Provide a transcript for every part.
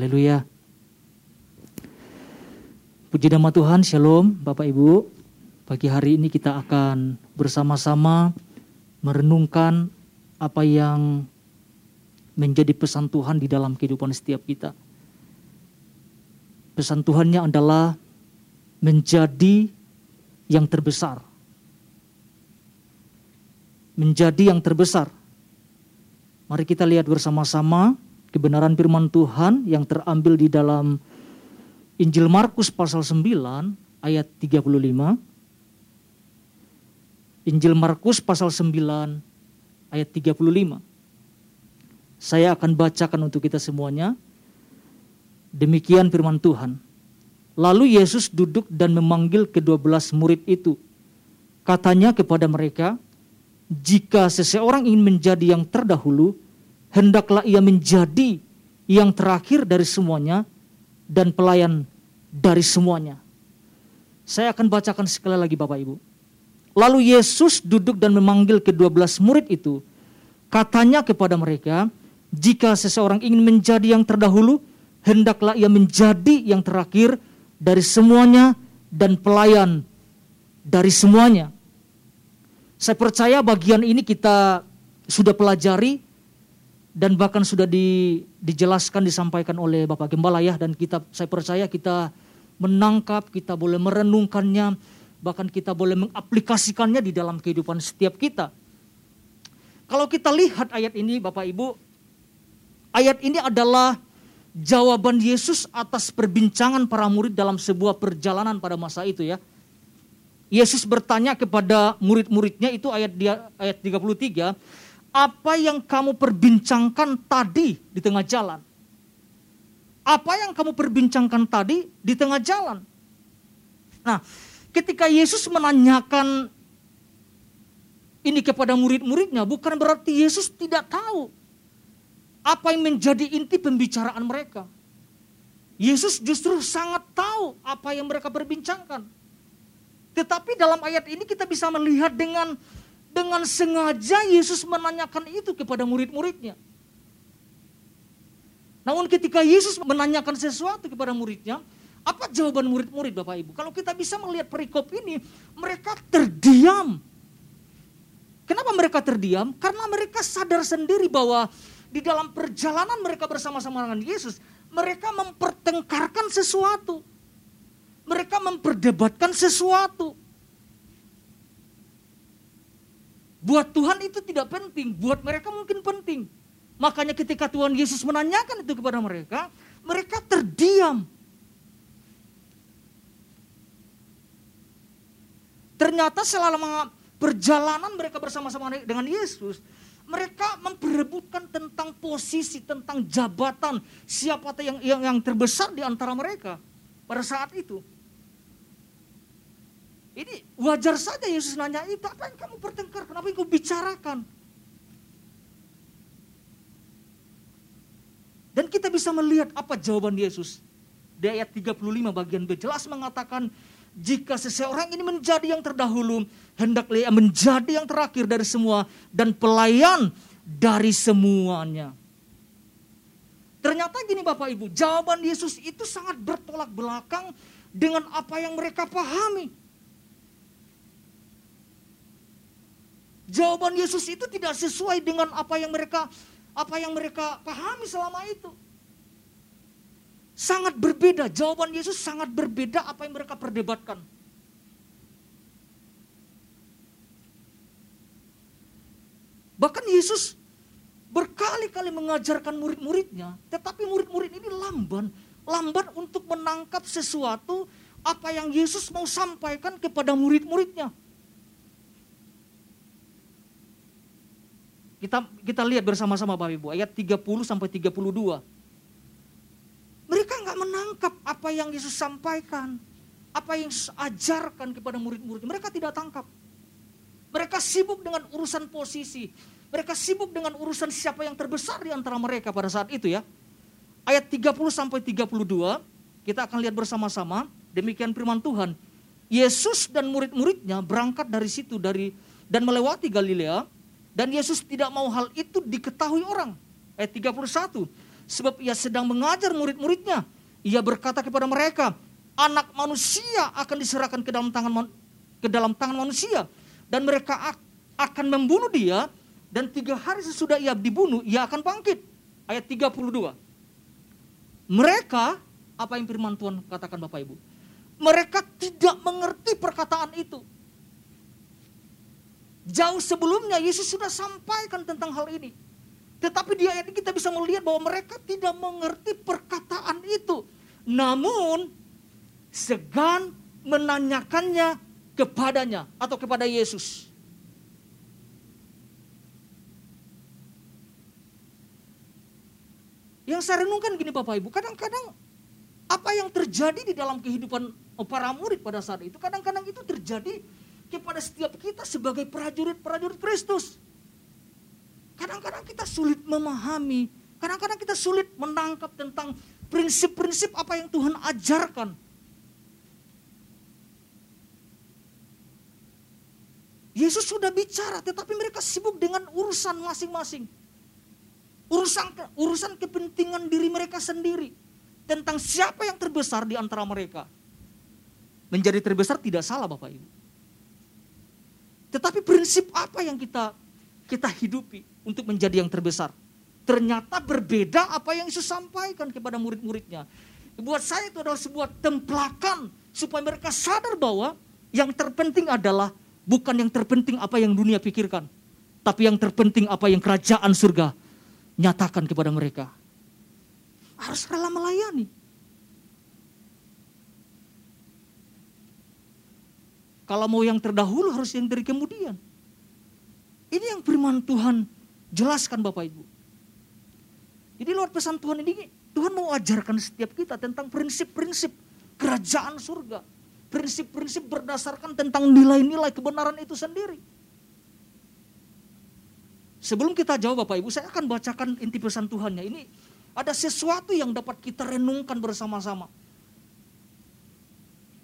Haleluya. Puji nama Tuhan, Shalom Bapak Ibu. Pagi hari ini kita akan bersama-sama merenungkan apa yang menjadi pesan Tuhan di dalam kehidupan setiap kita. Pesan Tuhannya adalah menjadi yang terbesar. Menjadi yang terbesar. Mari kita lihat bersama-sama kebenaran firman Tuhan yang terambil di dalam Injil Markus pasal 9 ayat 35. Injil Markus pasal 9 ayat 35. Saya akan bacakan untuk kita semuanya. Demikian firman Tuhan. Lalu Yesus duduk dan memanggil kedua belas murid itu. Katanya kepada mereka, jika seseorang ingin menjadi yang terdahulu, hendaklah ia menjadi yang terakhir dari semuanya dan pelayan dari semuanya. Saya akan bacakan sekali lagi Bapak Ibu. Lalu Yesus duduk dan memanggil kedua belas murid itu. Katanya kepada mereka, jika seseorang ingin menjadi yang terdahulu, hendaklah ia menjadi yang terakhir dari semuanya dan pelayan dari semuanya. Saya percaya bagian ini kita sudah pelajari dan bahkan sudah di, dijelaskan disampaikan oleh Bapak Gembala ya dan kita saya percaya kita menangkap, kita boleh merenungkannya, bahkan kita boleh mengaplikasikannya di dalam kehidupan setiap kita. Kalau kita lihat ayat ini Bapak Ibu, ayat ini adalah jawaban Yesus atas perbincangan para murid dalam sebuah perjalanan pada masa itu ya. Yesus bertanya kepada murid-muridnya itu ayat dia ayat 33, apa yang kamu perbincangkan tadi di tengah jalan? Apa yang kamu perbincangkan tadi di tengah jalan? Nah, ketika Yesus menanyakan ini kepada murid-muridnya, bukan berarti Yesus tidak tahu apa yang menjadi inti pembicaraan mereka. Yesus justru sangat tahu apa yang mereka perbincangkan. Tetapi dalam ayat ini kita bisa melihat dengan dengan sengaja Yesus menanyakan itu kepada murid-muridnya. Namun ketika Yesus menanyakan sesuatu kepada muridnya, apa jawaban murid-murid Bapak Ibu? Kalau kita bisa melihat perikop ini, mereka terdiam. Kenapa mereka terdiam? Karena mereka sadar sendiri bahwa di dalam perjalanan mereka bersama-sama dengan Yesus, mereka mempertengkarkan sesuatu. Mereka memperdebatkan sesuatu. Buat Tuhan itu tidak penting, buat mereka mungkin penting. Makanya ketika Tuhan Yesus menanyakan itu kepada mereka, mereka terdiam. Ternyata selama perjalanan mereka bersama-sama dengan Yesus, mereka memperebutkan tentang posisi, tentang jabatan, siapa yang, yang, yang terbesar di antara mereka pada saat itu. Ini wajar saja Yesus nanya itu, apa yang kamu pertengkar, kenapa yang kamu bicarakan? Dan kita bisa melihat apa jawaban Yesus. Di ayat 35 bagian B jelas mengatakan, jika seseorang ini menjadi yang terdahulu, hendaklah ia menjadi yang terakhir dari semua dan pelayan dari semuanya. Ternyata gini Bapak Ibu, jawaban Yesus itu sangat bertolak belakang dengan apa yang mereka pahami. Jawaban Yesus itu tidak sesuai dengan apa yang mereka apa yang mereka pahami selama itu. Sangat berbeda, jawaban Yesus sangat berbeda apa yang mereka perdebatkan. Bahkan Yesus berkali-kali mengajarkan murid-muridnya, tetapi murid-murid ini lamban, lamban untuk menangkap sesuatu apa yang Yesus mau sampaikan kepada murid-muridnya. Kita kita lihat bersama-sama Bapak Ibu ayat 30 sampai 32. Mereka nggak menangkap apa yang Yesus sampaikan, apa yang Yesus ajarkan kepada murid-murid. Mereka tidak tangkap. Mereka sibuk dengan urusan posisi. Mereka sibuk dengan urusan siapa yang terbesar di antara mereka pada saat itu ya. Ayat 30 sampai 32 kita akan lihat bersama-sama. Demikian firman Tuhan. Yesus dan murid-muridnya berangkat dari situ dari dan melewati Galilea dan Yesus tidak mau hal itu diketahui orang. Ayat 31. Sebab ia sedang mengajar murid-muridnya. Ia berkata kepada mereka, anak manusia akan diserahkan ke dalam tangan ke dalam tangan manusia dan mereka akan membunuh dia dan tiga hari sesudah ia dibunuh ia akan bangkit ayat 32 mereka apa yang firman Tuhan katakan Bapak Ibu mereka tidak mengerti perkataan itu jauh sebelumnya Yesus sudah sampaikan tentang hal ini tetapi di ayat ini kita bisa melihat bahwa mereka tidak mengerti perkataan itu namun segan menanyakannya kepadanya atau kepada Yesus. Yang saya renungkan gini Bapak Ibu, kadang-kadang apa yang terjadi di dalam kehidupan para murid pada saat itu, kadang-kadang itu terjadi kepada setiap kita sebagai prajurit-prajurit Kristus. Kadang-kadang kita sulit memahami, kadang-kadang kita sulit menangkap tentang prinsip-prinsip apa yang Tuhan ajarkan. Yesus sudah bicara, tetapi mereka sibuk dengan urusan masing-masing. Urusan urusan kepentingan diri mereka sendiri. Tentang siapa yang terbesar di antara mereka. Menjadi terbesar tidak salah Bapak Ibu. Tetapi prinsip apa yang kita kita hidupi untuk menjadi yang terbesar? Ternyata berbeda apa yang Yesus sampaikan kepada murid-muridnya. Buat saya itu adalah sebuah templakan supaya mereka sadar bahwa yang terpenting adalah bukan yang terpenting apa yang dunia pikirkan, tapi yang terpenting apa yang kerajaan surga nyatakan kepada mereka. Harus rela melayani. Kalau mau yang terdahulu harus yang dari kemudian. Ini yang firman Tuhan jelaskan Bapak Ibu. Jadi lewat pesan Tuhan ini, Tuhan mau ajarkan setiap kita tentang prinsip-prinsip kerajaan surga. Prinsip-prinsip berdasarkan tentang nilai-nilai kebenaran itu sendiri. Sebelum kita jawab Bapak Ibu, saya akan bacakan inti pesan Tuhannya. Ini ada sesuatu yang dapat kita renungkan bersama-sama.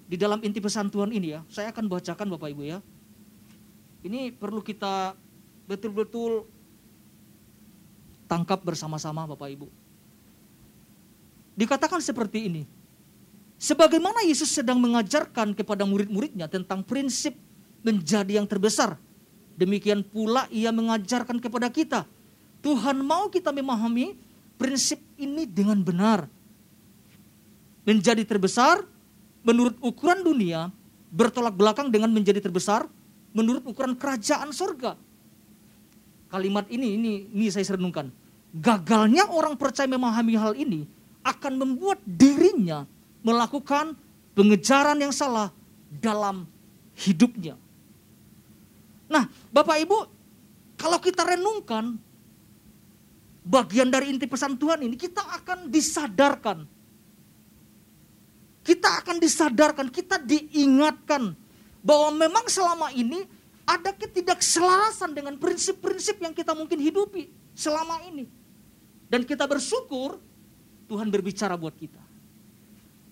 Di dalam inti pesan Tuhan ini ya, saya akan bacakan Bapak Ibu ya. Ini perlu kita betul-betul tangkap bersama-sama Bapak Ibu. Dikatakan seperti ini. Sebagaimana Yesus sedang mengajarkan kepada murid-muridnya tentang prinsip menjadi yang terbesar. Demikian pula ia mengajarkan kepada kita. Tuhan mau kita memahami prinsip ini dengan benar. Menjadi terbesar menurut ukuran dunia bertolak belakang dengan menjadi terbesar menurut ukuran kerajaan surga. Kalimat ini, ini, ini saya renungkan. Gagalnya orang percaya memahami hal ini akan membuat dirinya melakukan pengejaran yang salah dalam hidupnya. Nah, Bapak Ibu, kalau kita renungkan bagian dari inti pesan Tuhan ini, kita akan disadarkan. Kita akan disadarkan, kita diingatkan bahwa memang selama ini ada ketidakselarasan dengan prinsip-prinsip yang kita mungkin hidupi selama ini. Dan kita bersyukur Tuhan berbicara buat kita.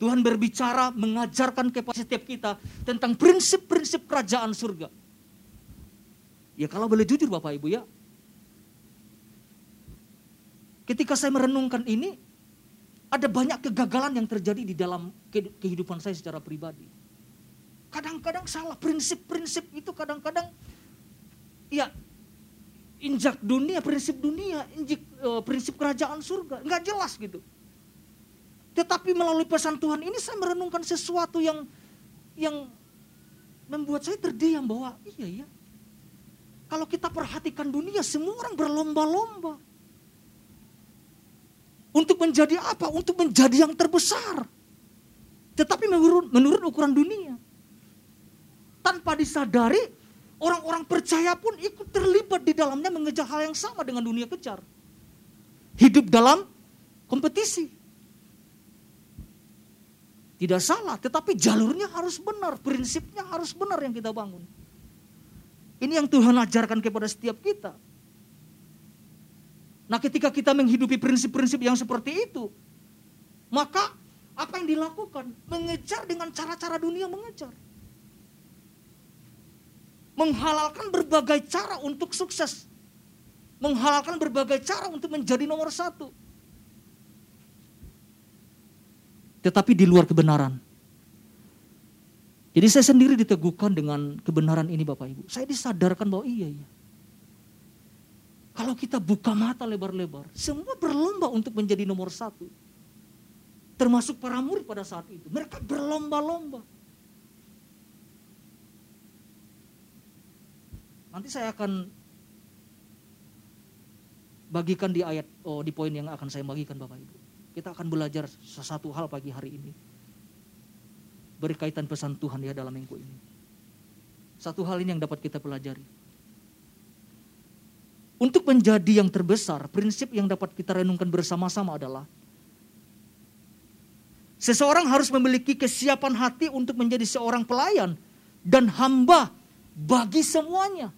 Tuhan berbicara mengajarkan kepada setiap kita tentang prinsip-prinsip kerajaan surga. Ya kalau boleh jujur Bapak Ibu ya. Ketika saya merenungkan ini, ada banyak kegagalan yang terjadi di dalam kehidupan saya secara pribadi. Kadang-kadang salah prinsip-prinsip itu kadang-kadang ya injak dunia prinsip dunia injik uh, prinsip kerajaan surga nggak jelas gitu. Tetapi melalui pesan Tuhan ini saya merenungkan sesuatu yang yang membuat saya terdiam bahwa iya ya kalau kita perhatikan dunia semua orang berlomba-lomba untuk menjadi apa? Untuk menjadi yang terbesar. Tetapi menurut, menurut ukuran dunia tanpa disadari orang-orang percaya pun ikut terlibat di dalamnya mengejar hal yang sama dengan dunia kejar. Hidup dalam kompetisi. Tidak salah, tetapi jalurnya harus benar, prinsipnya harus benar yang kita bangun. Ini yang Tuhan ajarkan kepada setiap kita. Nah ketika kita menghidupi prinsip-prinsip yang seperti itu, maka apa yang dilakukan? Mengejar dengan cara-cara dunia mengejar menghalalkan berbagai cara untuk sukses. Menghalalkan berbagai cara untuk menjadi nomor satu. tetapi di luar kebenaran. Jadi saya sendiri diteguhkan dengan kebenaran ini Bapak Ibu. Saya disadarkan bahwa iya iya. Kalau kita buka mata lebar-lebar, semua berlomba untuk menjadi nomor satu. Termasuk para murid pada saat itu. Mereka berlomba-lomba. Nanti saya akan bagikan di ayat, oh di poin yang akan saya bagikan Bapak Ibu. Kita akan belajar sesuatu hal pagi hari ini. Berkaitan pesan Tuhan ya dalam minggu ini. Satu hal ini yang dapat kita pelajari. Untuk menjadi yang terbesar, prinsip yang dapat kita renungkan bersama-sama adalah seseorang harus memiliki kesiapan hati untuk menjadi seorang pelayan dan hamba bagi semuanya.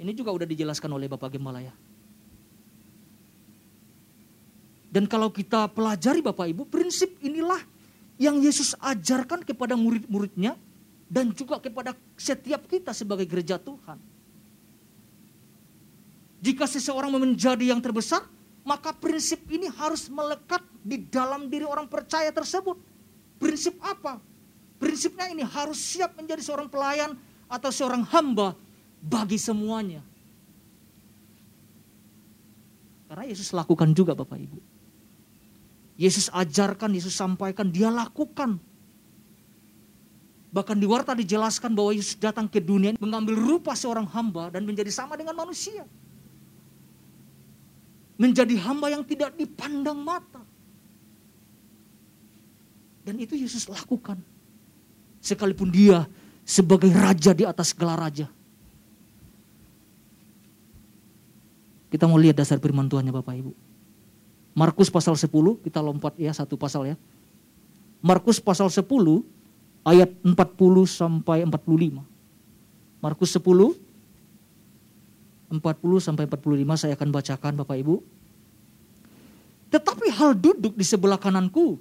Ini juga sudah dijelaskan oleh Bapak Gembala ya. Dan kalau kita pelajari Bapak Ibu, prinsip inilah yang Yesus ajarkan kepada murid-muridnya dan juga kepada setiap kita sebagai gereja Tuhan. Jika seseorang menjadi yang terbesar, maka prinsip ini harus melekat di dalam diri orang percaya tersebut. Prinsip apa? Prinsipnya ini harus siap menjadi seorang pelayan atau seorang hamba bagi semuanya. Karena Yesus lakukan juga Bapak Ibu. Yesus ajarkan, Yesus sampaikan, dia lakukan. Bahkan di warta dijelaskan bahwa Yesus datang ke dunia mengambil rupa seorang hamba dan menjadi sama dengan manusia. Menjadi hamba yang tidak dipandang mata. Dan itu Yesus lakukan. Sekalipun dia sebagai raja di atas gelar raja. Kita mau lihat dasar firman Tuhannya Bapak Ibu. Markus pasal 10, kita lompat ya satu pasal ya. Markus pasal 10 ayat 40 sampai 45. Markus 10 40 sampai 45 saya akan bacakan Bapak Ibu. Tetapi hal duduk di sebelah kananku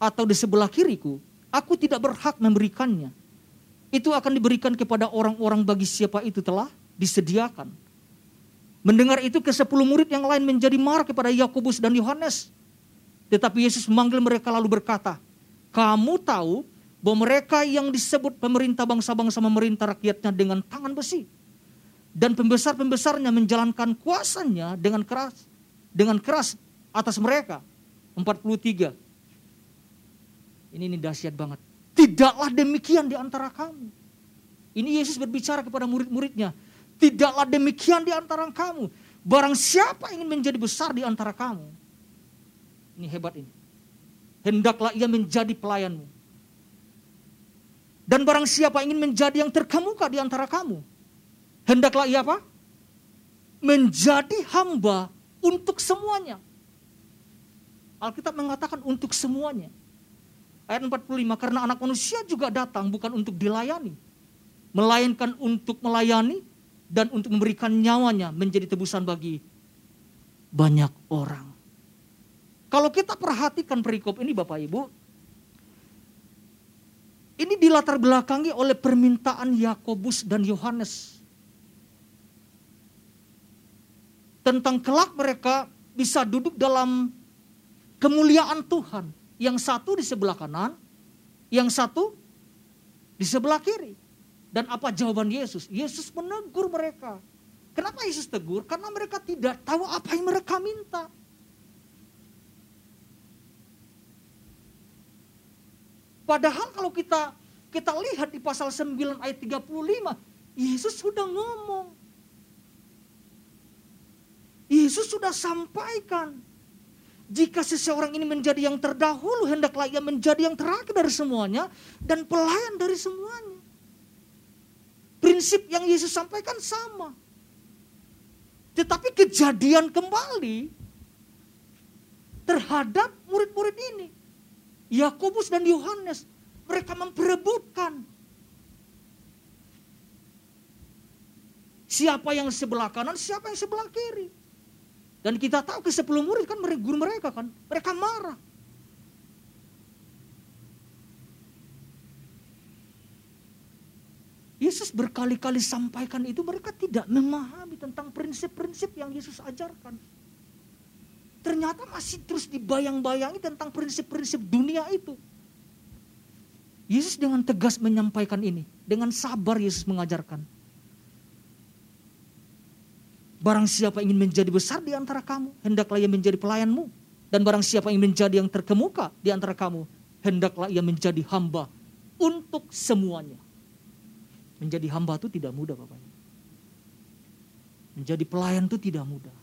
atau di sebelah kiriku, aku tidak berhak memberikannya. Itu akan diberikan kepada orang-orang bagi siapa itu telah disediakan. Mendengar itu ke sepuluh murid yang lain menjadi marah kepada Yakobus dan Yohanes. Tetapi Yesus memanggil mereka lalu berkata, kamu tahu bahwa mereka yang disebut pemerintah bangsa-bangsa memerintah rakyatnya dengan tangan besi. Dan pembesar-pembesarnya menjalankan kuasanya dengan keras dengan keras atas mereka. 43. Ini ini dahsyat banget. Tidaklah demikian di antara kamu. Ini Yesus berbicara kepada murid-muridnya. Tidaklah demikian di antara kamu. Barang siapa ingin menjadi besar di antara kamu. Ini hebat ini. Hendaklah ia menjadi pelayanmu. Dan barang siapa ingin menjadi yang terkemuka di antara kamu. Hendaklah ia apa? Menjadi hamba untuk semuanya. Alkitab mengatakan untuk semuanya. Ayat 45, karena anak manusia juga datang bukan untuk dilayani. Melainkan untuk melayani dan untuk memberikan nyawanya menjadi tebusan bagi banyak orang. Kalau kita perhatikan perikop ini Bapak Ibu, ini dilatar belakangi oleh permintaan Yakobus dan Yohanes. Tentang kelak mereka bisa duduk dalam kemuliaan Tuhan. Yang satu di sebelah kanan, yang satu di sebelah kiri. Dan apa jawaban Yesus? Yesus menegur mereka. Kenapa Yesus tegur? Karena mereka tidak tahu apa yang mereka minta. Padahal kalau kita kita lihat di pasal 9 ayat 35, Yesus sudah ngomong. Yesus sudah sampaikan. Jika seseorang ini menjadi yang terdahulu, hendaklah ia menjadi yang terakhir dari semuanya dan pelayan dari semuanya. Prinsip yang Yesus sampaikan sama. Tetapi kejadian kembali terhadap murid-murid ini. Yakobus dan Yohanes, mereka memperebutkan siapa yang sebelah kanan, siapa yang sebelah kiri. Dan kita tahu ke sepuluh murid kan guru mereka kan, mereka marah. Yesus berkali-kali sampaikan itu mereka tidak memahami tentang prinsip prinsip-prinsip yang Yesus ajarkan. Ternyata masih terus dibayang-bayangi tentang prinsip-prinsip dunia itu. Yesus dengan tegas menyampaikan ini. Dengan sabar Yesus mengajarkan. Barang siapa ingin menjadi besar di antara kamu, hendaklah ia menjadi pelayanmu. Dan barang siapa ingin menjadi yang terkemuka di antara kamu, hendaklah ia menjadi hamba untuk semuanya. Menjadi hamba itu tidak mudah Bapak. Menjadi pelayan itu tidak mudah.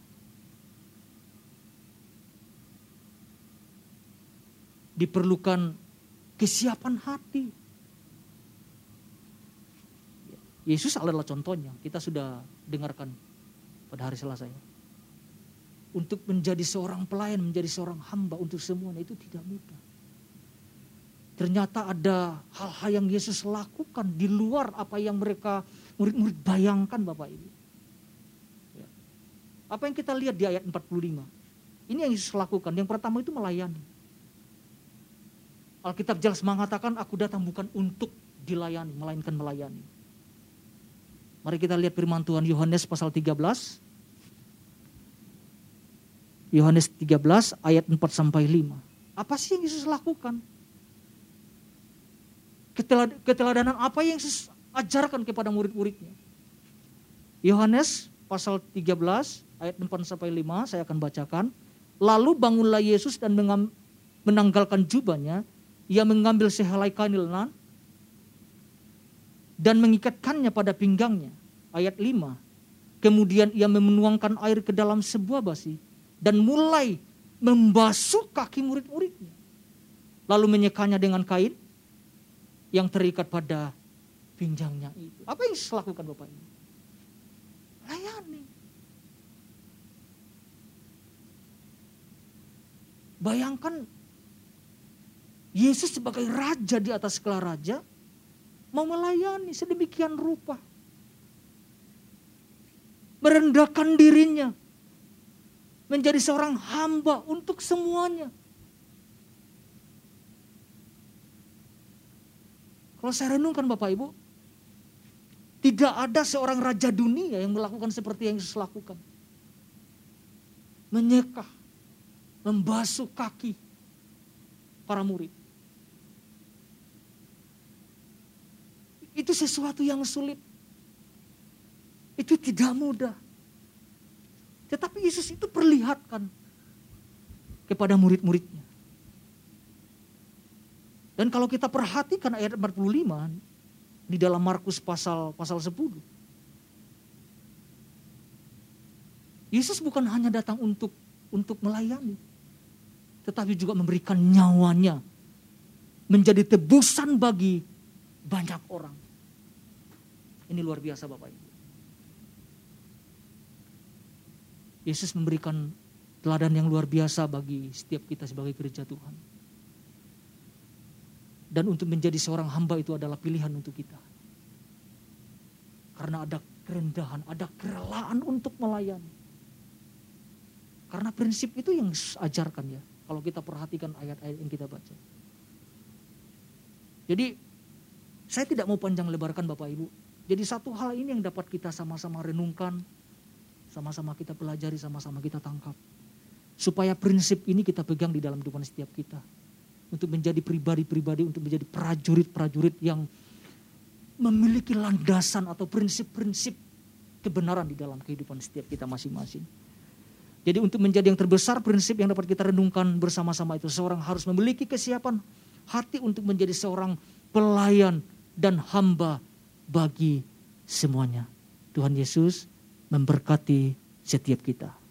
Diperlukan kesiapan hati. Yesus adalah contohnya. Kita sudah dengarkan pada hari Selasa ya. Untuk menjadi seorang pelayan, menjadi seorang hamba untuk semuanya itu tidak mudah. Ternyata ada hal-hal yang Yesus lakukan di luar apa yang mereka murid-murid bayangkan Bapak Ibu. Ya. Apa yang kita lihat di ayat 45. Ini yang Yesus lakukan. Yang pertama itu melayani. Alkitab jelas mengatakan aku datang bukan untuk dilayani, melainkan melayani. Mari kita lihat firman Tuhan Yohanes pasal 13. Yohanes 13 ayat 4 sampai 5. Apa sih yang Yesus lakukan? Keteladanan apa yang Yesus ajarkan kepada murid-muridnya? Yohanes pasal 13 ayat 4 sampai 5 saya akan bacakan. Lalu bangunlah Yesus dan menanggalkan jubahnya, ia mengambil sehelai kain lenan dan mengikatkannya pada pinggangnya. Ayat 5. Kemudian ia menuangkan air ke dalam sebuah basi dan mulai membasuh kaki murid-muridnya. Lalu menyekanya dengan kain yang terikat pada pinggangnya itu. Apa yang lakukan Bapak ini? Layani. Bayangkan Yesus sebagai raja di atas segala raja mau melayani sedemikian rupa. Merendahkan dirinya. Menjadi seorang hamba untuk semuanya. Kalau saya renungkan Bapak Ibu, tidak ada seorang raja dunia yang melakukan seperti yang Yesus lakukan. Menyekah, membasuh kaki para murid. Itu sesuatu yang sulit. Itu tidak mudah. Tetapi Yesus itu perlihatkan kepada murid-muridnya. Dan kalau kita perhatikan ayat 45 di dalam Markus pasal pasal 10. Yesus bukan hanya datang untuk untuk melayani, tetapi juga memberikan nyawanya menjadi tebusan bagi banyak orang. Ini luar biasa Bapak Ibu. Yesus memberikan teladan yang luar biasa bagi setiap kita sebagai gereja Tuhan. Dan untuk menjadi seorang hamba itu adalah pilihan untuk kita. Karena ada kerendahan, ada kerelaan untuk melayani. Karena prinsip itu yang ajarkan ya. Kalau kita perhatikan ayat-ayat yang kita baca. Jadi saya tidak mau panjang lebarkan Bapak Ibu. Jadi satu hal ini yang dapat kita sama-sama renungkan, sama-sama kita pelajari, sama-sama kita tangkap. Supaya prinsip ini kita pegang di dalam kehidupan setiap kita. Untuk menjadi pribadi-pribadi, untuk menjadi prajurit-prajurit yang memiliki landasan atau prinsip-prinsip kebenaran di dalam kehidupan setiap kita masing-masing. Jadi untuk menjadi yang terbesar prinsip yang dapat kita renungkan bersama-sama itu seorang harus memiliki kesiapan hati untuk menjadi seorang pelayan dan hamba bagi semuanya. Tuhan Yesus memberkati setiap kita.